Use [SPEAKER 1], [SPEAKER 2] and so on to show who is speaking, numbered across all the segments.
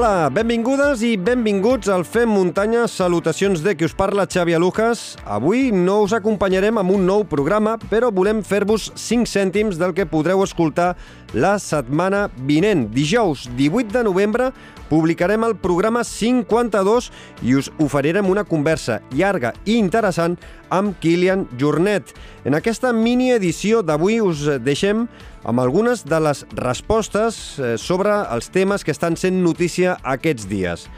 [SPEAKER 1] Hola, benvingudes i benvinguts al Fem Muntanya. Salutacions de qui us parla, Xavi Alujas. Avui no us acompanyarem amb un nou programa, però volem fer-vos 5 cèntims del que podreu escoltar la setmana vinent. Dijous 18 de novembre publicarem el programa 52 i us oferirem una conversa llarga i interessant amb Kilian Jornet. En aquesta mini edició d'avui us deixem amb algunes de les respostes eh, sobre els temes que estan sent notícia aquests dies.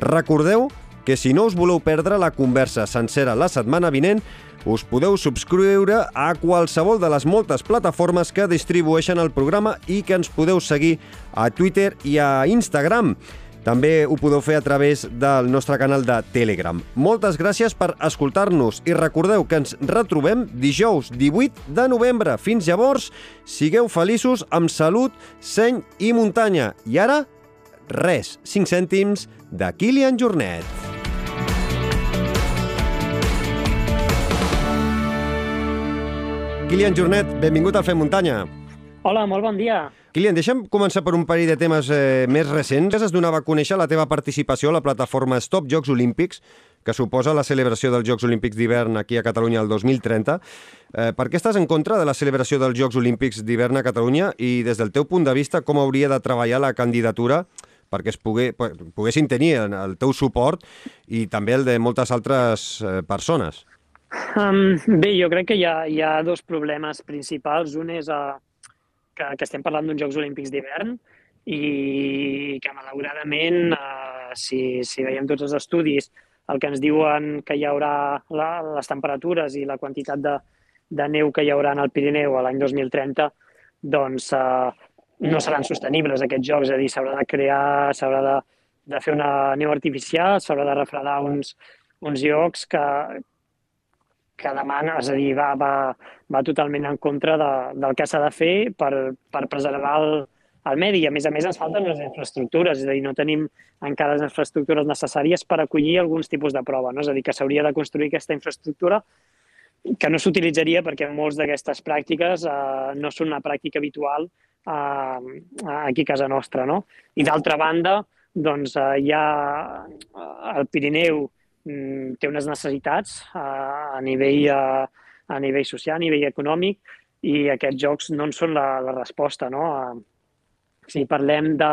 [SPEAKER 1] Recordeu que si no us voleu perdre la conversa sencera la setmana vinent, us podeu subscriure a qualsevol de les moltes plataformes que distribueixen el programa i que ens podeu seguir a Twitter i a Instagram. També ho podeu fer a través del nostre canal de Telegram. Moltes gràcies per escoltar-nos i recordeu que ens retrobem dijous 18 de novembre. Fins llavors, sigueu feliços amb salut, seny i muntanya. I ara, res, 5 cèntims de Kilian Jornet. Kilian Jornet, benvingut al Fem Muntanya.
[SPEAKER 2] Hola, molt bon dia.
[SPEAKER 1] Kilian, deixa'm començar per un parell de temes eh, més recents. Es donava a conèixer la teva participació a la plataforma Stop Jocs Olímpics, que suposa la celebració dels Jocs Olímpics d'hivern aquí a Catalunya el 2030. Eh, per què estàs en contra de la celebració dels Jocs Olímpics d'hivern a Catalunya i des del teu punt de vista com hauria de treballar la candidatura perquè es pogué, poguessin tenir el teu suport i també el de moltes altres eh, persones?
[SPEAKER 2] Um, bé, jo crec que hi ha, hi ha dos problemes principals. Un és uh, que, que estem parlant d'uns Jocs Olímpics d'hivern i que, malauradament, uh, si, si veiem tots els estudis, el que ens diuen que hi haurà la, les temperatures i la quantitat de, de neu que hi haurà en el Pirineu a l'any 2030, doncs uh, no seran sostenibles aquests jocs, és a dir, s'haurà de crear, s'haurà de, de fer una neu artificial, s'haurà de refredar uns, uns llocs que, que demana, és a dir, va, va, va totalment en contra de, del que s'ha de fer per, per preservar el, el medi. I, a més a més, ens falten les infraestructures, és a dir, no tenim encara les infraestructures necessàries per acollir alguns tipus de prova. No? És a dir, que s'hauria de construir aquesta infraestructura que no s'utilitzaria perquè molts d'aquestes pràctiques eh, no són una pràctica habitual eh, aquí a casa nostra. No? I d'altra banda, doncs, eh, hi ha el Pirineu, té unes necessitats a, a, nivell, a, a nivell social, a nivell econòmic, i aquests jocs no en són la, la resposta. No? Si parlem de,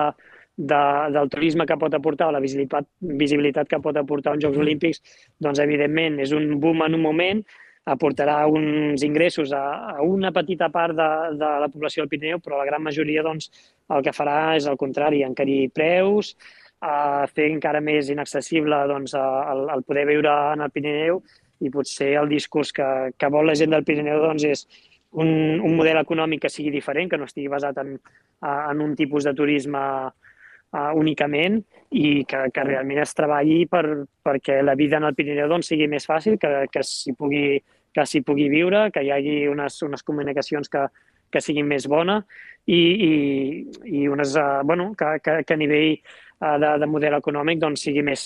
[SPEAKER 2] de, del turisme que pot aportar o la visibilitat, visibilitat que pot aportar uns Jocs mm. Olímpics, doncs evidentment és un boom en un moment, aportarà uns ingressos a, a una petita part de, de la població del Pirineu, però la gran majoria doncs, el que farà és el contrari, encarir preus, a fer encara més inaccessible doncs, el, el poder viure en el Pirineu i potser el discurs que, que vol la gent del Pirineu doncs, és un, un model econòmic que sigui diferent, que no estigui basat en, en un tipus de turisme uh, únicament i que, que realment es treballi per, perquè la vida en el Pirineu doncs, sigui més fàcil, que, que s'hi pugui, que pugui viure, que hi hagi unes, unes comunicacions que, que siguin més bona i, i, i unes, uh, bueno, que, que, que a nivell de, de model econòmic doncs, sigui més,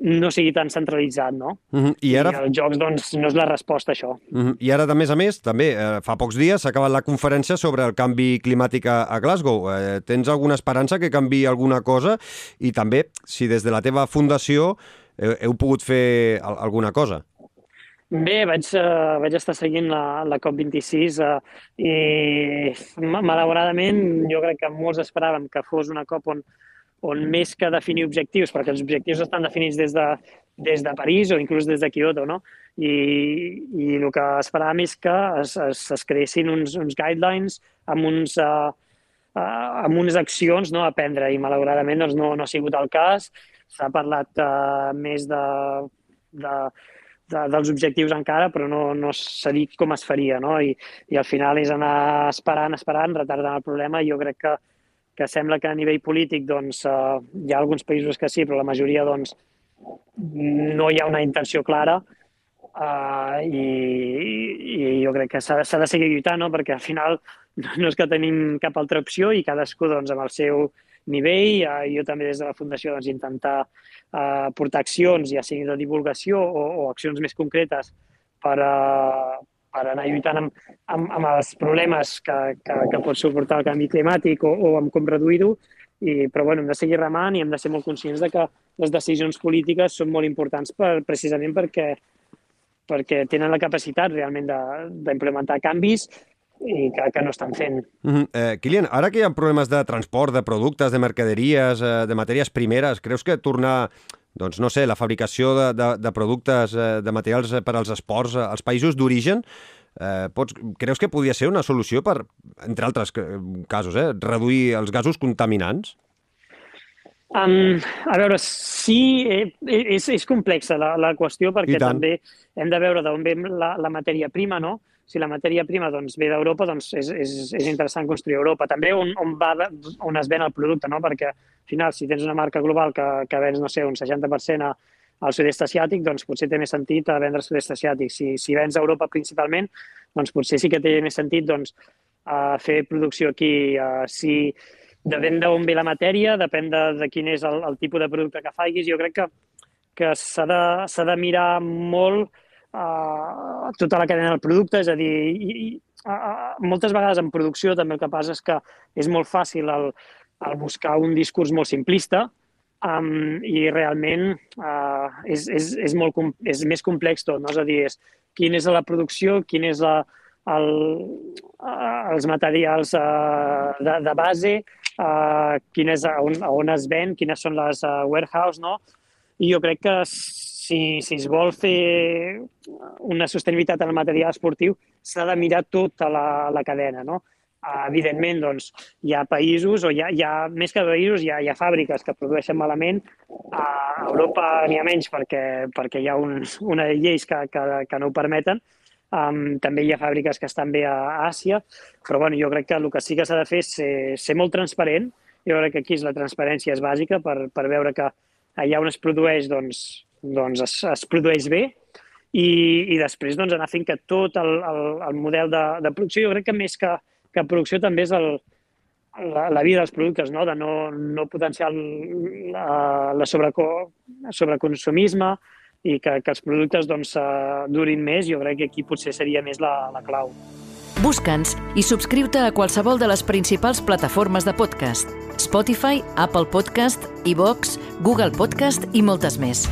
[SPEAKER 2] no sigui tan centralitzat, no?
[SPEAKER 1] Uh -huh. I, ara...
[SPEAKER 2] I els jocs doncs, no és la resposta a això.
[SPEAKER 1] Uh -huh. I ara, de més a més, també, eh, fa pocs dies s'ha acabat la conferència sobre el canvi climàtic a, a Glasgow. Eh, tens alguna esperança que canvi alguna cosa? I també, si des de la teva fundació heu, heu pogut fer alguna cosa?
[SPEAKER 2] Bé, vaig, uh, vaig estar seguint la, la COP26 uh, i malauradament jo crec que molts esperàvem que fos una COP on on més que definir objectius, perquè els objectius estan definits des de, des de París o inclús des de Kyoto, no? I, i el que esperàvem és que es, es, es creessin uns, uns guidelines amb, uns, uh, uh, amb unes accions no, a prendre i malauradament doncs, no, no ha sigut el cas. S'ha parlat uh, més de, de, de, dels objectius encara, però no, no s'ha dit com es faria, no? I, I al final és anar esperant, esperant, retardant el problema i jo crec que que sembla que a nivell polític doncs, eh, hi ha alguns països que sí, però la majoria doncs, no hi ha una intenció clara eh, i, i jo crec que s'ha de seguir lluitant, no? perquè al final no és que tenim cap altra opció i cadascú doncs, amb el seu nivell, eh, jo també des de la Fundació doncs, intentar eh, portar accions, ja sigui de divulgació o, o accions més concretes per, eh, per anar lluitant amb, amb, amb els problemes que, que, que pot suportar el canvi climàtic o, o amb com reduir-ho i, però bueno, hem de seguir remant i hem de ser molt conscients de que les decisions polítiques són molt importants per, precisament perquè, perquè tenen la capacitat realment d'implementar canvis i que, que no estan fent.
[SPEAKER 1] Mm -hmm. eh, Kilian, ara que hi ha problemes de transport, de productes, de mercaderies, eh, de matèries primeres, creus que tornar doncs no sé, la fabricació de, de, de productes, eh, de materials per als esports eh, als països d'origen, eh, pots, creus que podria ser una solució per, entre altres casos, eh, reduir els gasos contaminants?
[SPEAKER 2] Um, a veure, sí, eh, és, és complexa la, la qüestió perquè també hem de veure d'on ve la, la matèria prima, no? Si la matèria prima doncs, ve d'Europa, doncs és, és, és interessant construir Europa. També on, on, va, on es ven el producte, no? perquè al final, si tens una marca global que, que vens, no sé, un 60% a, al sud-est asiàtic, doncs potser té més sentit a vendre al sud-est asiàtic. Si, si vens a Europa principalment, doncs potser sí que té més sentit doncs, a fer producció aquí. A, si depèn d'on ve la matèria, depèn de, de quin és el, el tipus de producte que facis. Jo crec que, que s'ha de, de mirar molt uh, tota la cadena del producte, és a dir, i, i, uh, moltes vegades en producció també el que passa és que és molt fàcil el, el buscar un discurs molt simplista um, i realment uh, és, és, és, molt, és més complex tot, no? és a dir, és quina és la producció, quin és la, el, uh, els materials uh, de, de base, uh, quin és on, on es ven, quines són les uh, warehouse, no? I jo crec que si, si es vol fer una sostenibilitat en el material esportiu, s'ha de mirar tota la, la cadena, no? evidentment, doncs, hi ha països, o hi ha, hi ha més que països, hi ha, hi ha fàbriques que produeixen malament. A Europa n'hi ha menys perquè, perquè hi ha un, una lleis que, que, que no ho permeten. Um, també hi ha fàbriques que estan bé a Àsia, però bueno, jo crec que el que sí que s'ha de fer és ser, ser molt transparent. Jo crec que aquí la transparència és bàsica per, per veure que allà on es produeix doncs, doncs es, es produeix bé i, i després doncs, anar fent que tot el, el, el model de, de producció, jo crec que més que, que producció també és el, la, la vida dels productes, no? de no, no potenciar la, la sobreco, sobreconsumisme i que, que els productes doncs, durin més, jo crec que aquí potser seria més la, la clau.
[SPEAKER 3] Busca'ns i subscriu-te a qualsevol de les principals plataformes de podcast. Spotify, Apple Podcast, iVox, Google Podcast i moltes més.